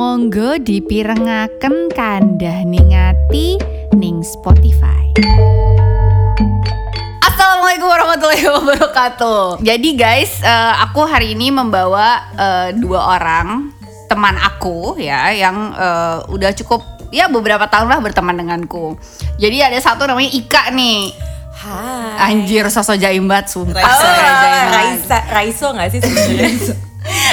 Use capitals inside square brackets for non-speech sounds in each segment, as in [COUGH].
Monggo dipirengaken kandah ningati ning Spotify. Assalamualaikum warahmatullahi wabarakatuh. Jadi guys, eh, aku hari ini membawa eh, dua orang teman aku ya yang eh, udah cukup ya beberapa tahun lah berteman denganku. Jadi ada satu namanya Ika nih. Hai. Anjir sosok jaim banget sumpah. Oh, Jaim banget. Raisa, Raiso gak sih sebenarnya? [LAUGHS]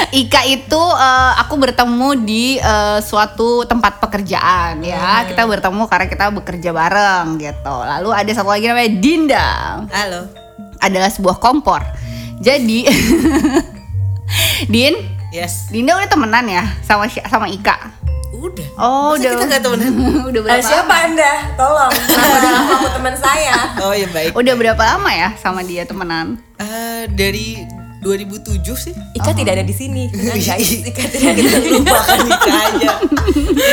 Ika itu eh, aku bertemu di eh, suatu tempat pekerjaan ya. Kita bertemu karena kita bekerja bareng gitu. Lalu ada satu lagi namanya Dinda. Halo. Adalah sebuah kompor. Jadi [LAUGHS] Din, Yes. Dinda udah temenan ya sama sama Ika. Udah. Oh, Masa udah. kita gak temenan? [LAUGHS] udah berapa? Eh, siapa anda? Tolong, [LAUGHS] lama aku teman saya? Oh ya baik. Udah berapa lama ya sama dia temenan? Eh, dari 2007 sih. Ika tidak ada di sini. [LAUGHS] Kan, guys, Ika tidak ada. kita lupakan Ika aja. Di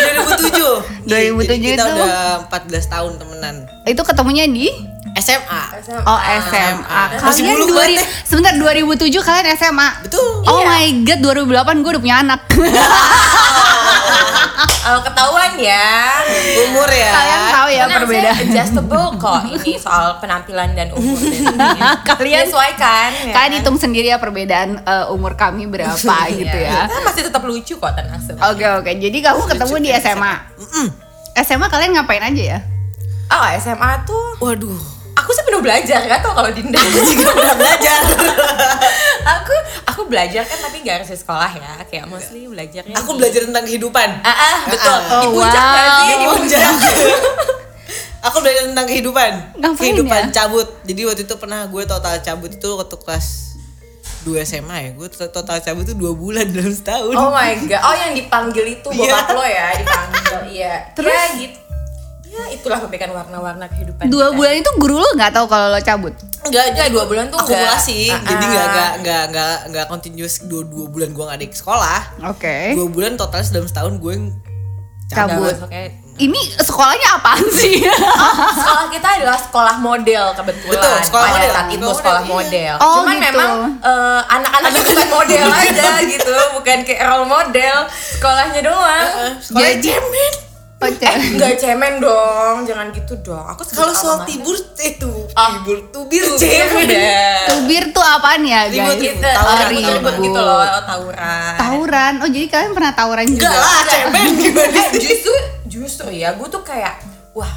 2007. 2007 Jadi kita itu? udah 14 tahun temenan. Itu ketemunya di SMA. Oh SMA. Masih Kalian buluk 2000 banget ya. sebentar 2007 kalian SMA. Betul. Oh my god 2008 gue udah punya anak. Ketahuan ya. Umur ya. Kalian tahu ya perbedaan. adjustable kok ini soal penampilan dan umur dan [LAUGHS] Kalian sesuaikan. ya Kalian kan? hitung sendiri ya perbedaan eh, umur kami berapa [LAUGHS] gitu ya. Kita masih tetap lucu kok tenang. Oke oke. Jadi kamu ketemu di SMA. SMA kalian ngapain aja ya? Oh SMA tuh, Waduh. Aku sih penuh belajar gak tau kalau Dinda. Aku juga pernah [LAUGHS] belajar. aku aku belajar kan tapi gak harus di sekolah ya, kayak mostly belajarnya. Aku di- belajar tentang kehidupan. Ah, ah, betul. Oh, di puncak wow. nggak sih? Di Di puncak. [LAUGHS] Aku belajar tentang kehidupan. Ngapain kehidupan ya? cabut. Jadi waktu itu pernah gue total cabut itu waktu kelas 2 SMA ya. Gue to- total cabut itu 2 bulan dalam setahun. Oh my god. Oh yang dipanggil itu bokap Iya. lo ya, dipanggil. Iya. Terus? Ya gitu. Ya itulah kebaikan warna-warna kehidupan. Dua kita. bulan itu guru lo nggak tahu kalau lo cabut. Enggak, Enggak, dua bulan tuh akumulasi. enggak. Jadi Ah, enggak ah. enggak enggak enggak enggak continuous dua, dua bulan gue nggak ada ke sekolah. Oke. Dua bulan total dalam setahun gue Cabut. Udah, oke. Ini sekolahnya apaan sih? [LAUGHS] Sekolah kita adalah sekolah model kebetulan. Betul, sekolah Pada model. saat itu Sekolah sekolah model, model. Oh, Cuman gitu. memang eh, anak-anaknya bukan model [LAUGHS] aja gitu, bukan kayak role model. Sekolahnya doang. sekolah Jadi-. Oh, Eh, enggak cemen dong, jangan gitu dong. Aku Kalau soal tibur itu Ah. tibur tubir cemen. Tubir tuh apaan ya guys? Ribut, Kita Tawuran, ribut, gitu loh, tawuran. Tawuran. Oh jadi kalian pernah tawuran juga? Enggak lah, cemen [LAUGHS] gimana Eh, sih? justru justru ya gue tuh kayak wah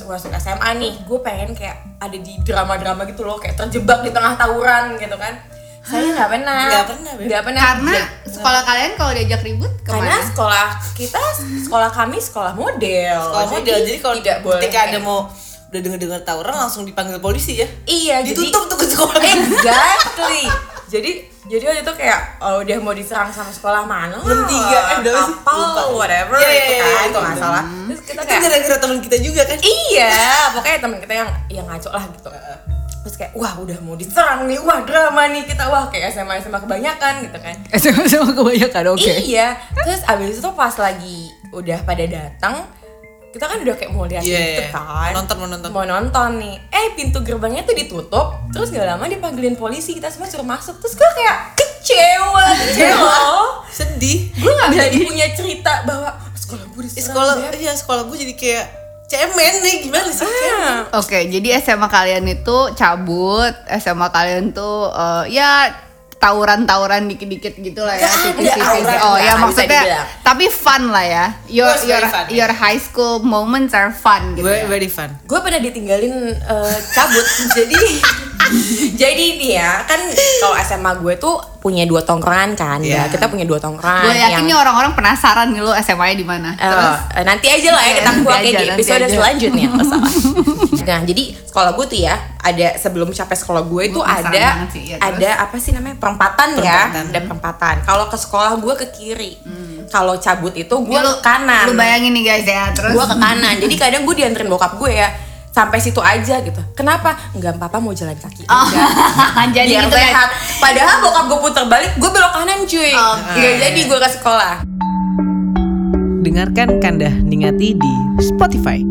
masuk SMA nih gue pengen kayak ada di drama-drama gitu loh kayak terjebak di tengah tawuran gitu kan saya nggak pernah Nggak pernah, nggak pernah Karena Ya, sekolah kalian kalau diajak ribut karena ke mana? sekolah kita sekolah kami sekolah model Sekolah model jadi kalau tidak boleh ketika ada mau udah dengar-dengar tawuran langsung dipanggil polisi ya. iya Ditutup tuh ke sekolah. exactly jadi jadi waktu itu kayak oh, udah mau diserang sama sekolah mana Jam tiga, eh, udah sih? kapal Lupa. whatever Iya, iya, itu iya, kan itu itu nggak bener. salah terus kita Itu kayak gara-gara teman kita juga kan. Iya, pokoknya teman kita yang yang ngaco lah gitu. Terus kayak wah udah mau diserang nih, wah drama nih kita, wah kayak SMA SMA kebanyakan gitu kan. SMA sama kebanyakan oke. Iya, terus abis itu pas lagi udah pada datang, kita kan udah kayak mau lihat Iya, gitu iya. kan. Nonton, mau nonton. Mau nonton nih. Eh pintu gerbangnya tuh ditutup, terus gak lama dipanggilin polisi, kita semua suruh masuk. Terus gue kayak kecewa, [LAUGHS] kecewa. Sedih. gue gak bisa punya cerita bahwa sekolah gue Di diserang. sekolah Beb. iya sekolah gue jadi kayak cemen nih gimana sih? Ah. Oke, jadi SMA kalian itu cabut, SMA kalian tuh eh, ya tawuran-tawuran dikit-dikit gitu lah ya, ada tipis-tipis. Oh ya maksudnya, dibilang. tapi fun lah ya. Your your fun, ya. your high school moments are fun gitu. Very ya. very fun. gue pernah ditinggalin eh, cabut [LAUGHS] jadi [LAUGHS] jadi ini ya kan kalau SMA gue tuh punya dua tongkrongan kan. Iya. ya kita punya dua tongkrongan Gue yakin nih yang orang-orang penasaran nih lo SMA-nya di mana. eh, nanti aja lah ya Iya, kita kuaknya aja, di episode aja. selanjutnya. [LAUGHS] Nah jadi sekolah gue tuh ya ada sebelum capek sekolah gue itu ada sih, ya, terus? ada apa sih namanya? Perempatan, ya. Perempatan. ada perempatan. Kalau ke sekolah gue ke kiri. Kalau cabut itu gue Ya, ke kanan. Lu bayangin nih guys ya, terus? Gue ke kanan. Jadi kadang gue dianterin bokap gue ya sampai situ aja gitu kenapa nggak papa mau jalan kaki Oh, aja [LAUGHS] jadi biar gitu guys. sehat padahal bokap gue putar balik gue belok kanan cuy Oke. nggak jadi gue ke sekolah Dengarkan Kandah Ningati di Spotify.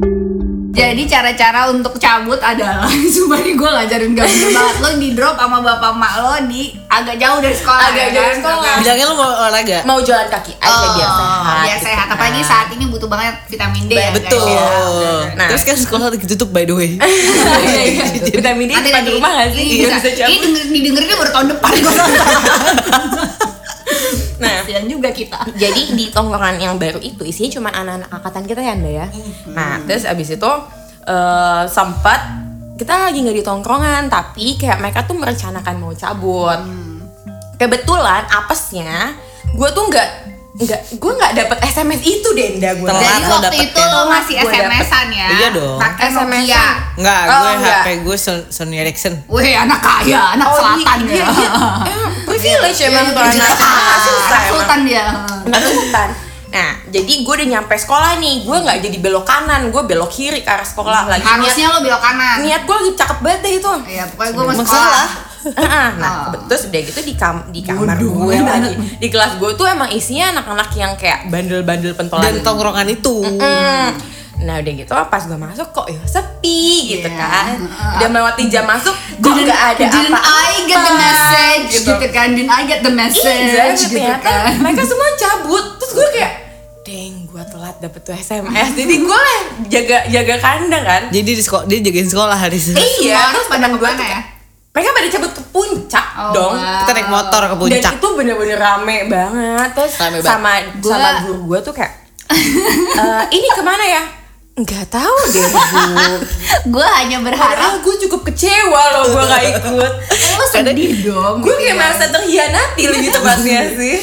Jadi cara-cara untuk cabut adalah Cuma nih gue ngajarin gak bener banget Lo di drop sama bapak mak lo di agak jauh dari sekolah Agak ya jauh kan? dari sekolah. Bilangnya lu mau olahraga. mau jalan kaki aja Oh, biar sehat biar gitu sehat. kan. Apalagi saat ini butuh banget vitamin D ya, guys, Betul. ya. Nah. Terus kan sekolah lagi tutup by the way. [LAUGHS] vitamin D di rumah gak sih Ini, bisa, ini denger, didengerinnya baru tahun depan [LAUGHS] nah Kasian juga kita jadi di tongkrongan yang baru itu isinya cuma anak-anak angkatan kita ya Anda ya. Nah terus abis itu eh, sempat kita lagi nggak di tongkrongan tapi kayak mereka tuh merencanakan mau cabut. Kebetulan apesnya gue tuh nggak nggak gue nggak dapet SMS itu Denda gue. Telat. Jadi waktu itu lo masih. SMS-an ya Iya dong. Pakai SMS-an. Nokia Enggak, Oh, gue. HP gue Son- Sony Ericsson. Wih anak kaya, anak Oh, selatan iya, ya iya, iya. [LAUGHS] Privilege emang tuh Iya, anak anak emang. sultan dia Nggak sultan. Nah, jadi gue udah nyampe sekolah nih, gue nggak jadi belok kanan, gue belok kiri ke arah sekolah lagi. Harusnya lo belok kanan niat, niat gue lagi cakep banget deh itu. Iya pokoknya gue Emang sekolah salah. Ah, nah, Oh. terus udah gitu di kam di kamar Waduh, gue anak- lagi. Di kelas gue tuh emang isinya anak-anak yang kayak bandel-bandel pentolan. Dan tongkrongan itu. Mm. Nah udah gitu pas gue masuk kok ya sepi gitu Iya. kan. Udah melewati jam masuk kok Didn't- nggak ada didn't apa-apa. I get the message gitu, kan Didn't I get the message Iya, gitu ternyata kan mereka semua cabut. Terus gue kayak, deng gue telat dapet tuh SMS. Jadi gue lah jaga jaga kandang kan. Jadi di sekolah dia jagain sekolah hari itu. Iya, Semua orang terus pada gue ya? Mereka pada cabut ke puncak Oh, dong. wow. Kita naik motor ke puncak. Dan itu bener-bener rame banget. Terus Rame banget. sama Gua- sama guru gue tuh kayak, "Eh, ini ke mana ya? Nggak tahu deh bu. [LAUGHS] Gue hanya berharap Padahal gue cukup kecewa loh gue gak ikut. Lo sedih dong gue kayak merasa terhianati lebih tepatnya [LAUGHS] sih.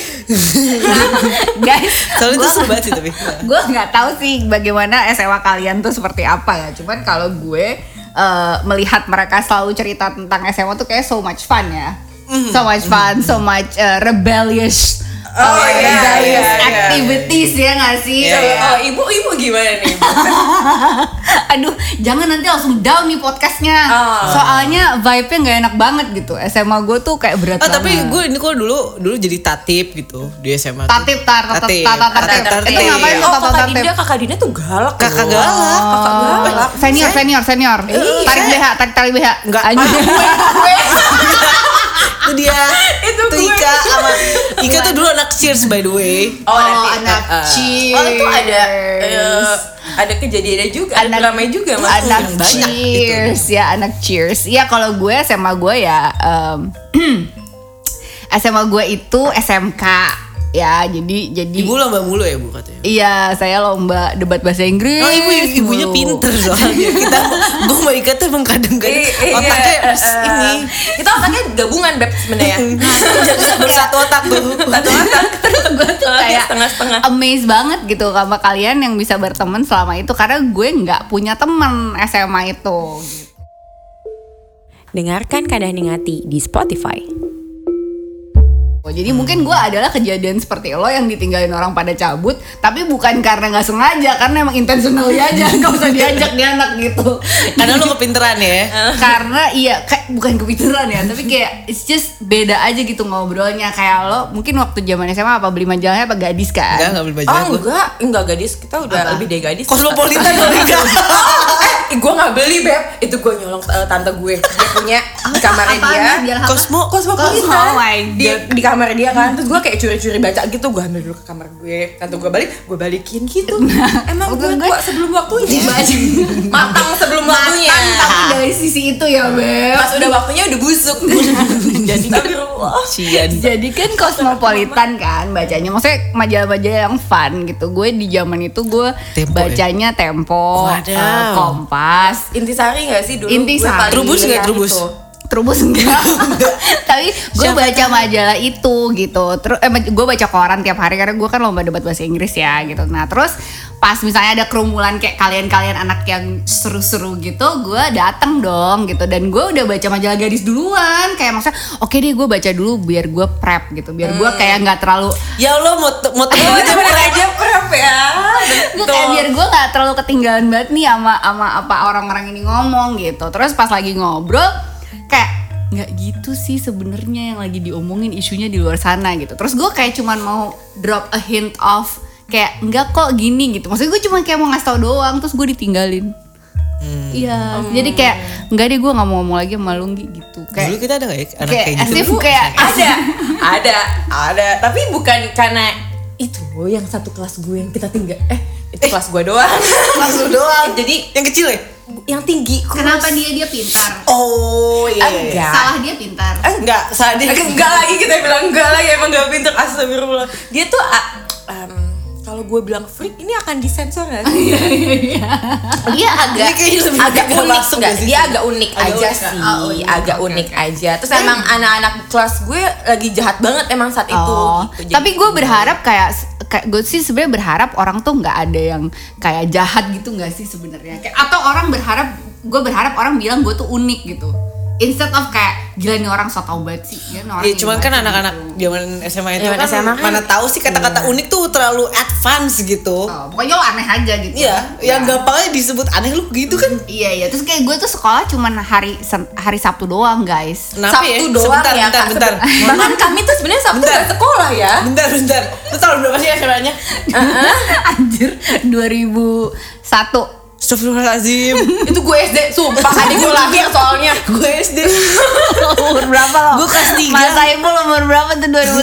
Guys Soalnya itu banget sih tapi. gue nggak tahu sih bagaimana SMA kalian tuh seperti apa ya cuman kalau gue eh, melihat mereka selalu cerita tentang SMA tuh kayak so much fun ya so much fun so much eh, rebellious Oh, eh, iya, iya, iya. activities ya nggak sih Iya, iya. Oh ibu ibu gimana nih? Ibu? [LAUGHS] aduh jangan nanti langsung down nih podcastnya Oh. soalnya vibe-nya nggak enak banget gitu SMA gue tuh kayak berat tapi banget. gue ini kok dulu dulu jadi tatip gitu di SMA. tatip tar tatip Tatip. tatip Tatip. itu ngapain tuh Oh tata kakak tatip Dinda kakak Dinda tuh galak. Kakak loh. galak. Kakak galak. senior senior senior tarik BH tarik tarik BH Enggak. Anjir. [LAUGHS] itu dia. [LAUGHS] Itu gue. Ika sama Ika tuh dulu anak cheers by the way. Oh, Oh, nanti. anak uh, cheers. Oh itu ada eh, ada kejadiannya juga, ada Anak- dramanya juga mas. anak banyak cheers ya anak cheers ya kalau gue SMA gue ya em, [CLEARS THROAT] SMA gue itu SMK ya jadi jadi Ibu lomba mulu ya bu katanya. iya saya lomba debat bahasa Inggris Oh ibu ibunya mulu. pinter soalnya kita gue sama Ika tuh emang kadang-kadang I- iya, otaknya eh, pers- eh, ini Kita otaknya gabungan beb sebenarnya. [LAUGHS] bersatu otak tuh. [LAUGHS] Satu otak. gue tuh Otaknya kayak setengah-setengah. amazed banget gitu sama kalian yang bisa berteman selama itu karena gue nggak punya teman SMA itu gitu. Dengarkan Kadah Ningati di Spotify. Oh, Jadi mungkin gue adalah kejadian seperti lo yang ditinggalin orang pada cabut, tapi bukan karena nggak sengaja, karena emang intentionally aja nggak usah diajak dia anak gitu. Karena lu kepinteran ya. [LAUGHS] karena iya kayak bukan kepikiran ya, tapi kayak it's just beda aja gitu ngobrolnya kayak lo mungkin waktu zaman SMA apa beli majalahnya apa gadis kan? Enggak enggak beli baju Oh enggak, enggak gadis kita udah Apa? lebih dari gadis. Kosmopolitan dong Ika. [LAUGHS] eh, gue nggak beli beb, itu gue nyolong eh, tante gue. Dia punya di kamarnya Apaan dia. Kosmo Kosmopolitan. Oh my di, God. di kamar dia kan, terus gue kayak curi-curi baca gitu, gue ambil dulu ke kamar gue. Tante gue balik, gue balikin gitu. [LAUGHS] Emang gue Maksud gue- tua sebelum waktunya. [LAUGHS] Matang sebelum waktunya. Matang, tapi dari sisi itu ya beb. Pas udah waktunya udah busuk. [LAUGHS] Jadi. Cian. Jadi kan kosmopolitan kan bacanya, maksudnya majalah-majalah yang fun gitu. Gue di zaman itu gue Tempo, bacanya Tempo, Wadaw. eh, Kompas, Intisari gak sih dulu? Intisari. Trubus nggak, Trubus? itu. Trubus enggak. [LAUGHS] Tapi gue baca majalah itu gitu. Terus eh, gue baca koran tiap hari karena gue kan lomba debat bahasa Inggris ya gitu. Nah terus pas misalnya ada kerumunan kayak kalian-kalian anak yang seru-seru gitu, gue dateng dong gitu. Dan gue udah baca majalah gadis duluan. Kayak maksudnya oke deh gue baca dulu biar gue prep gitu. Biar gue kayak nggak terlalu Ya Allah mau mau temen aja aja prep ya. gue kayak biar gue nggak terlalu ketinggalan banget nih sama sama apa orang-orang ini ngomong gitu terus pas lagi ngobrol kayak nggak gitu sih sebenarnya yang lagi diomongin isunya di luar sana gitu terus gue kayak cuman mau drop a hint of kayak nggak kok gini gitu maksudnya gue cuma kayak mau ngasih tau doang terus gue ditinggalin Iya, jadi kayak nggak deh gue nggak mau ngomong lagi sama lu Nggi," gitu. Dulu Kayak kita ada gak ya anak kayak kayak gitu? kayak [LAUGHS] ada ada ada tapi bukan karena itu yang satu kelas gue yang kita tinggal eh itu kelas gue doang Langsung doang. jadi Yang kecil ya? yang tinggi kurus. kenapa dia dia pintar? Oh iya. iya, iya. Enggak. Salah dia pintar. Enggak, saat dia enggak lagi kita bilang enggak lagi emang gak pinter astagfirullah dia tuh ah, gue bilang freak ini akan disensor gak sih? dia agak Ini kayaknya lebih agak agak unik masuk nggak? gak sih? dia agak unik Agak aja unik, sih. oh, unik, agak oke, unik aja. Terus emang anak-anak kelas gue lagi jahat banget emang saat itu Oh, gitu. Jadi- tapi gue berharap kayak kayak gue sih sebenarnya berharap orang tuh nggak ada yang kayak jahat gitu nggak sih sebenarnya? Atau orang berharap gue berharap orang bilang gue tuh unik gitu. Instead of kayak gila nih orang so tau banget sih ya, orang Ya cuman kan anak-anak gitu. zaman SMA itu Zaman kan, SMA kan- mana tahu sih kata-kata unik tuh terlalu advance gitu. oh, pokoknya lo aneh aja gitu Iya, Ya. yang gampangnya disebut aneh lu gitu kan. iya iya terus kayak gue tuh sekolah cuman hari hari Sabtu doang guys Kenapa Sabtu ya? doang Sebentar, ya bentar, Kak. bentar. Bahkan kami tuh sebenarnya Sabtu Bentar. gak sekolah ya Bentar, bentar. Lu tahun berapa sih SMA-nya? [LAUGHS] anjir [LAUGHS] 2001 Astagfirullahaladzim. [LAUGHS] itu gue SD sumpah adik gue lahir soalnya [LAUGHS] gue SD. [LAUGHS] umur berapa lo? Gue kelas tiga. Mas Saiful umur berapa tuh 2001?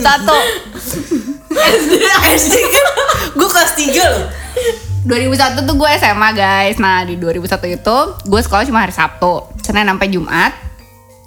SD kan? Gue kelas 3 loh. 2001 tuh gue SMA guys Nah di 2001 itu gue sekolah cuma hari Sabtu Senin sampai Jumat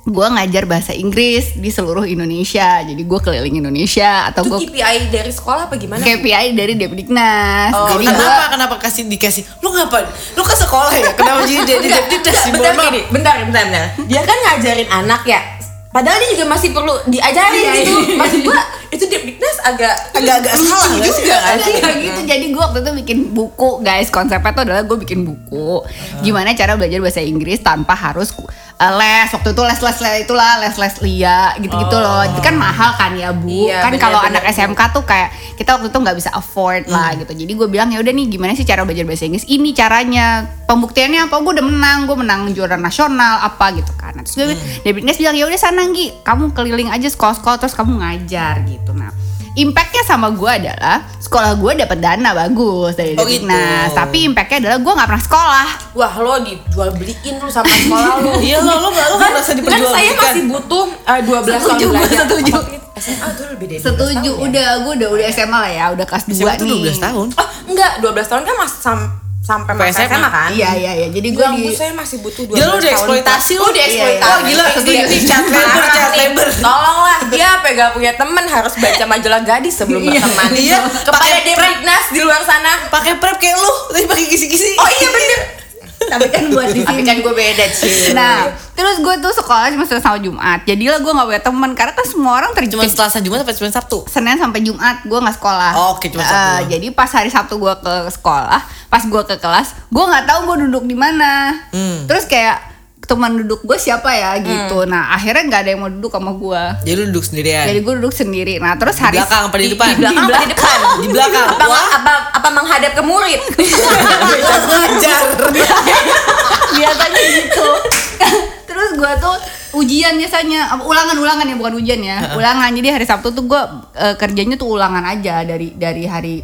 Gue ngajar bahasa Inggris di seluruh Indonesia Jadi gue keliling Indonesia Atau gue KPI dari sekolah apa gimana KPI dari Depdiknas Oh, Jadi kenapa gue kenapa kasih dikasih? Lu ngapa? Lu ke sekolah ya? Kenapa jadi jadi enggak, sih? bentar bentar, bentar, bentar. Dia kan ngajarin anak ya. Padahal dia juga masih perlu diajarin Iya, gitu. iya. Maksud gua itu Depdiknas agak Agak-agak lucu salah sih? juga kan sih? Kayak gitu jadi gue waktu itu bikin buku guys konsepnya tuh adalah gue bikin buku gimana cara belajar bahasa Inggris tanpa harus uh, les waktu itu les les les itulah les les lia gitu gitu loh. Itu kan mahal kan ya bu? Iya, kan kalau anak SMK tuh kayak kita waktu itu nggak bisa afford lah gitu. Jadi gue bilang ya udah nih gimana sih cara belajar bahasa Inggris? Ini caranya. Pembuktiannya apa? Gue udah menang gue menang juara nasional apa gitu kan. Terus gue David Nes bilang ya udah sana Nggi kamu keliling aja sekolah-sekolah terus kamu ngajar gitu. Nah impactnya sama gue adalah sekolah gue dapat dana bagus dari Oh, gitu. tapi impactnya adalah gue nggak pernah sekolah Wah lo dijual beliin lu sama sekolah lu. [LAUGHS] Iya lo lo lo kan, merasa kan diperjualbelikan. saya masih butuh uh, 12 tahun Setuju, gue belajar. setuju. SMA tuh lebih dari 12 setuju tahun ya? udah gue udah udah SMA lah ya udah kelas 2 SMA tuh nih 12 tahun. Oh, enggak, 12 tahun kan masih sam- sampai masa SMA. SMA kan? iya iya iya jadi gue Gila, di saya masih butuh 12 Gila, lu tahun. dieksploitasi lu. Lu dieksploitasi. Iya, iya. Wah, gila, Iya, ini cat labor, cat labor. Tolonglah dia apa gak punya temen harus baca majalah gadis sebelum Iya. berteman. Iya, Kepada Depdiknas di luar sana. Pakai prep kayak lu, tapi [LAUGHS] pakai kisi-kisi. Oh iya bener. Tapi kan buat di sini kan gue beda sih. Nah, terus gue tuh sekolah cuma Senin sampai Jumat. Jadilah gue nggak punya teman karena kan semua orang Cuma terjepit Selasa Jumat apa cuma Sabtu? Senin sampai Jumat gue nggak sekolah. Oh, oke, cuma Sabtu Eh, doang. jadi pas hari Sabtu gue ke sekolah, pas gue ke kelas, gue nggak tahu gue duduk di mana. Hmm. Terus kayak teman duduk gue siapa ya gitu. Nah akhirnya nggak ada yang mau duduk sama gue. Jadi lu duduk sendirian. Jadi gue duduk sendiri. Nah terus hari belakang apa di depan? Di belakang apa di depan? Di belakang. Apa, Wah. apa, apa menghadap ke murid? Ngajar. [LAUGHS] [LAUGHS] biasanya gitu terus gue tuh ujian biasanya apa, ulangan-ulangan ya bukan ujian ya ulangan jadi hari Sabtu tuh gue eh, kerjanya tuh ulangan aja dari dari hari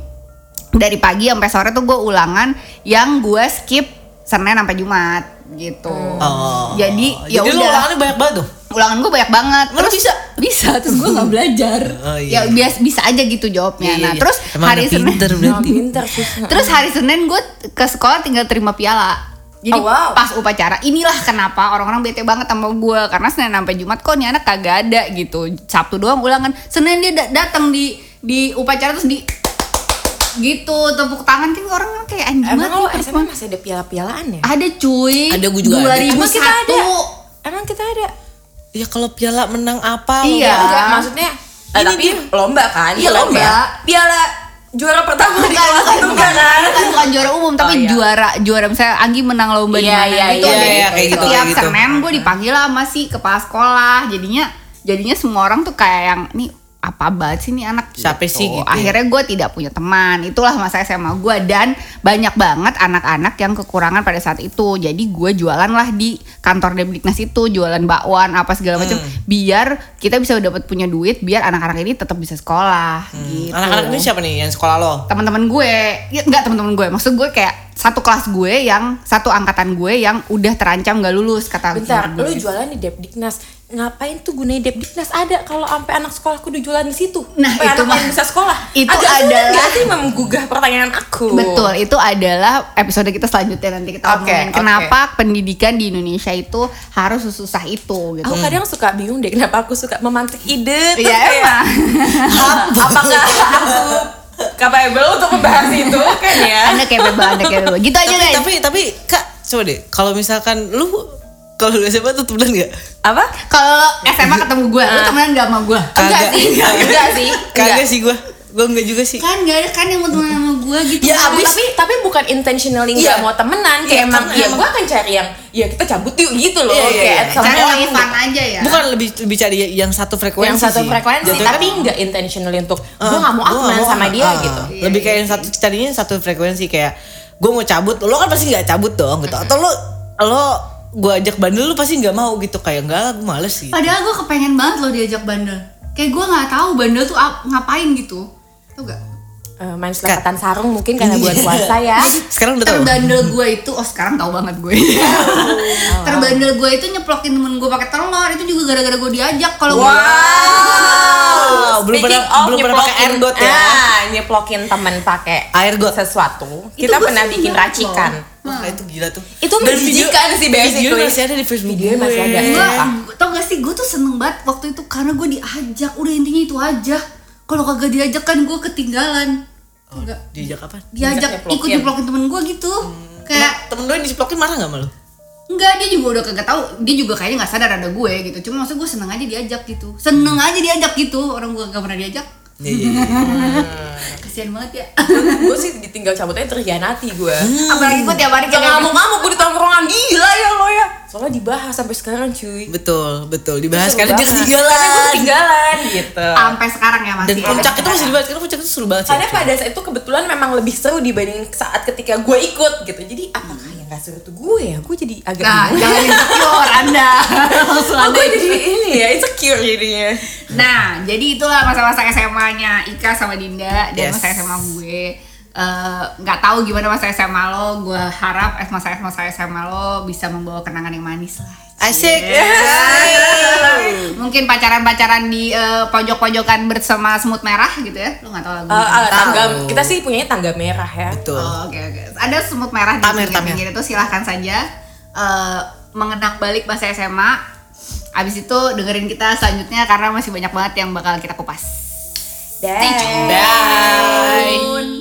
dari pagi sampai sore tuh gue ulangan yang gue skip Senin sampai Jumat gitu Oh. jadi ya Jadi udah ulangannya banyak banget tuh. ulangan gue banyak banget lu bisa? bisa terus gue nggak [LAUGHS] belajar Oh, iya. ya bias bisa aja gitu jawabnya Iya, iya, nah iya. terus Emang hari Senin pinter berarti. Pinter. Terus hari Senin gue ke sekolah tinggal terima piala. Jadi Oh, wow. pas upacara inilah kenapa orang-orang bete banget sama gue karena Senin sampai Jumat kok nih anak kagak ada gitu. Sabtu doang ulangan. Senin dia da- datang di di upacara terus di gitu tepuk tangan kan orang kan kayak anjing Emang banget lo SMA masih ada piala-pialaan ya? Ada cuy. Ada, gua juga ada. 2001. Emang kita ada? Emang kita ada? Ya kalau piala menang apa? Iya. Ya, enggak, maksudnya eh, Ini tapi dia. lomba kan? Iya, Lomba. lomba. Piala juara pertama di Bukan, kelas bukan, itu bukan, kan? bukan, bukan juara umum tapi Oh, iya. juara juara misalnya Anggi menang lomba di Iya, mana iya, gitu iya, jadi iya, kayak gitu, setiap kayak gitu. Senin gue dipanggil sama si kepala sekolah jadinya jadinya semua orang tuh kayak yang nih apa banget sih nih anak? Siapa sih gitu. ya? akhirnya gue tidak punya teman. Itulah masa SMA gue dan banyak banget anak-anak yang kekurangan pada saat itu. Jadi gue jualan lah di kantor Debdiknas itu. Jualan bakwan apa segala macam. Hmm. biar kita bisa dapat punya duit biar anak-anak ini tetap bisa sekolah. Gitu. Hmm. Anak-anak ini siapa nih yang sekolah lo? teman-teman gue. Ya enggak teman-teman gue. Maksud gue kayak satu kelas gue yang satu angkatan gue yang udah terancam gak lulus kata Bentar, gue. lu jualan di Depdiknas. Ngapain tuh gunain Depdiknas ada kalau sampai anak sekolahku udah jualan di situ? Nah, Sampai itu anak bisa sekolah. itu Agak adalah- sih menggugah pertanyaan aku. Betul, itu adalah episode kita selanjutnya nanti kita Oke, ngomongin kenapa pendidikan di Indonesia itu harus sesusah itu gitu. Aku kadang suka bingung deh kenapa aku suka memantik ide tuh Iya kayak emang. apakah [LAUGHS] aku capable untuk membahas itu kan ya? [LAUGHS] Anda capable, Anda capable. Gitu aja tapi, guys. tapi tapi kak coba deh kalau misalkan lu kalau lu SMA tuh temenan gak? Apa? Kalau SMA ketemu gue, lu temenan gak sama gue? Enggak sih, [LAUGHS] enggak sih. Kagak enggak. sih gua Gua enggak juga sih Kan gak ada kan yang mau temenan sama gue gitu. Ya, Tapi, abis- tapi tapi bukan intentionally nggak Iya. mau temenan Iya, kayak emang ya emang- gue akan cari yang ya kita cabut yuk gitu loh Iya, iya, kayak iya. some Cari lagi fun aja ya. Bukan lebih lebih cari yang satu frekuensi yang satu sih. frekuensi Jatuhnya tapi kan- nggak intentionally untuk Ah, gue nggak mau temenan sama dia ah. gitu Lebih kayak yang satu tadinya satu frekuensi kayak gue mau cabut, lo kan pasti nggak cabut dong gitu. Atau lo lo gue ajak bandel lo pasti nggak mau gitu kayak enggak gue males sih. Padahal gue kepengen banget loh diajak bandel. Kayak gue nggak tahu bandel tuh ap- ngapain gitu. Tau gak? Eh, main selepatan sarung mungkin karena buat Iya. puasa ya [LAUGHS] Sekarang udah. Terbandel gue itu, oh sekarang tahu banget gue. [LAUGHS] Terbandel gue itu nyeplokin temen gue pakai telur itu juga gara-gara gue diajak. Kalau gue Wow, belum Speaking pernah belum pernah pakai air got ya. ah, nyeplokin temen pakai Air got. sesuatu Itu kita pernah bikin racikan Wah, itu gila tuh. Itu video- menjijikan sih, basically. Video masih ada di Facebook gue. masih ada. gue tau gak sih gue tuh seneng banget waktu itu karena gue diajak udah intinya itu aja kalau kagak diajak kan gue ketinggalan. Gak? Diajak apa? diajak ikut nyeplokin temen gue gitu. Kayak Temen lo yang diseplokin marah gak malu? enggak dia juga udah kagak tahu. Dia juga kayaknya nggak sadar ada gue gitu. Cuma maksud gue seneng aja diajak gitu. Seneng aja diajak gitu. Orang gue gak pernah diajak. Iya iya iya. [LAUGHS] kasian banget ya. Gue sih ditinggal cabutnya terhianati gue apalagi gue tiap hari kayak ngamuk-ngamuk gue di tongkrongan. Gila ya lo ya soalnya dibahas sampai sekarang cuy Betul, betul. Dibahas Seru karena dia ketinggalan. karena gue ketinggalan gitu sampai sekarang ya masih Dan ada. puncak itu masih dibahas karena puncak itu seru banget sih. karena pada saat itu kebetulan memang lebih seru dibanding saat ketika gue ikut gitu jadi apakah yang gak seru tuh gue ya gue jadi agak nah bingung. jangan insecure anda [LAUGHS] langsung Oh, anda gue jadi ini ya insecure jadinya Nah, jadi itulah masa-masa SMA-nya Ika sama Dinda dan Yes. masa SMA gue. Eh, nggak tahu gimana masa SMA lo. Gue harap masa masa SMA lo bisa membawa kenangan yang manis lah. Asik. [LAUGHS] Mungkin pacaran-pacaran di eh, pojok-pojokan bersama semut merah gitu ya. Lo nggak tahu lagu Eh, eh, tangga Tahu. kita sih punyanya tangga merah ya Betul. Oh, Oke oke. Ada semut merah di Tamer, pinggir-pinggir itu silahkan saja eh, mengenang balik masa SMA. Abis itu dengerin kita selanjutnya karena masih banyak banget yang bakal kita kupas. Bye. Bye.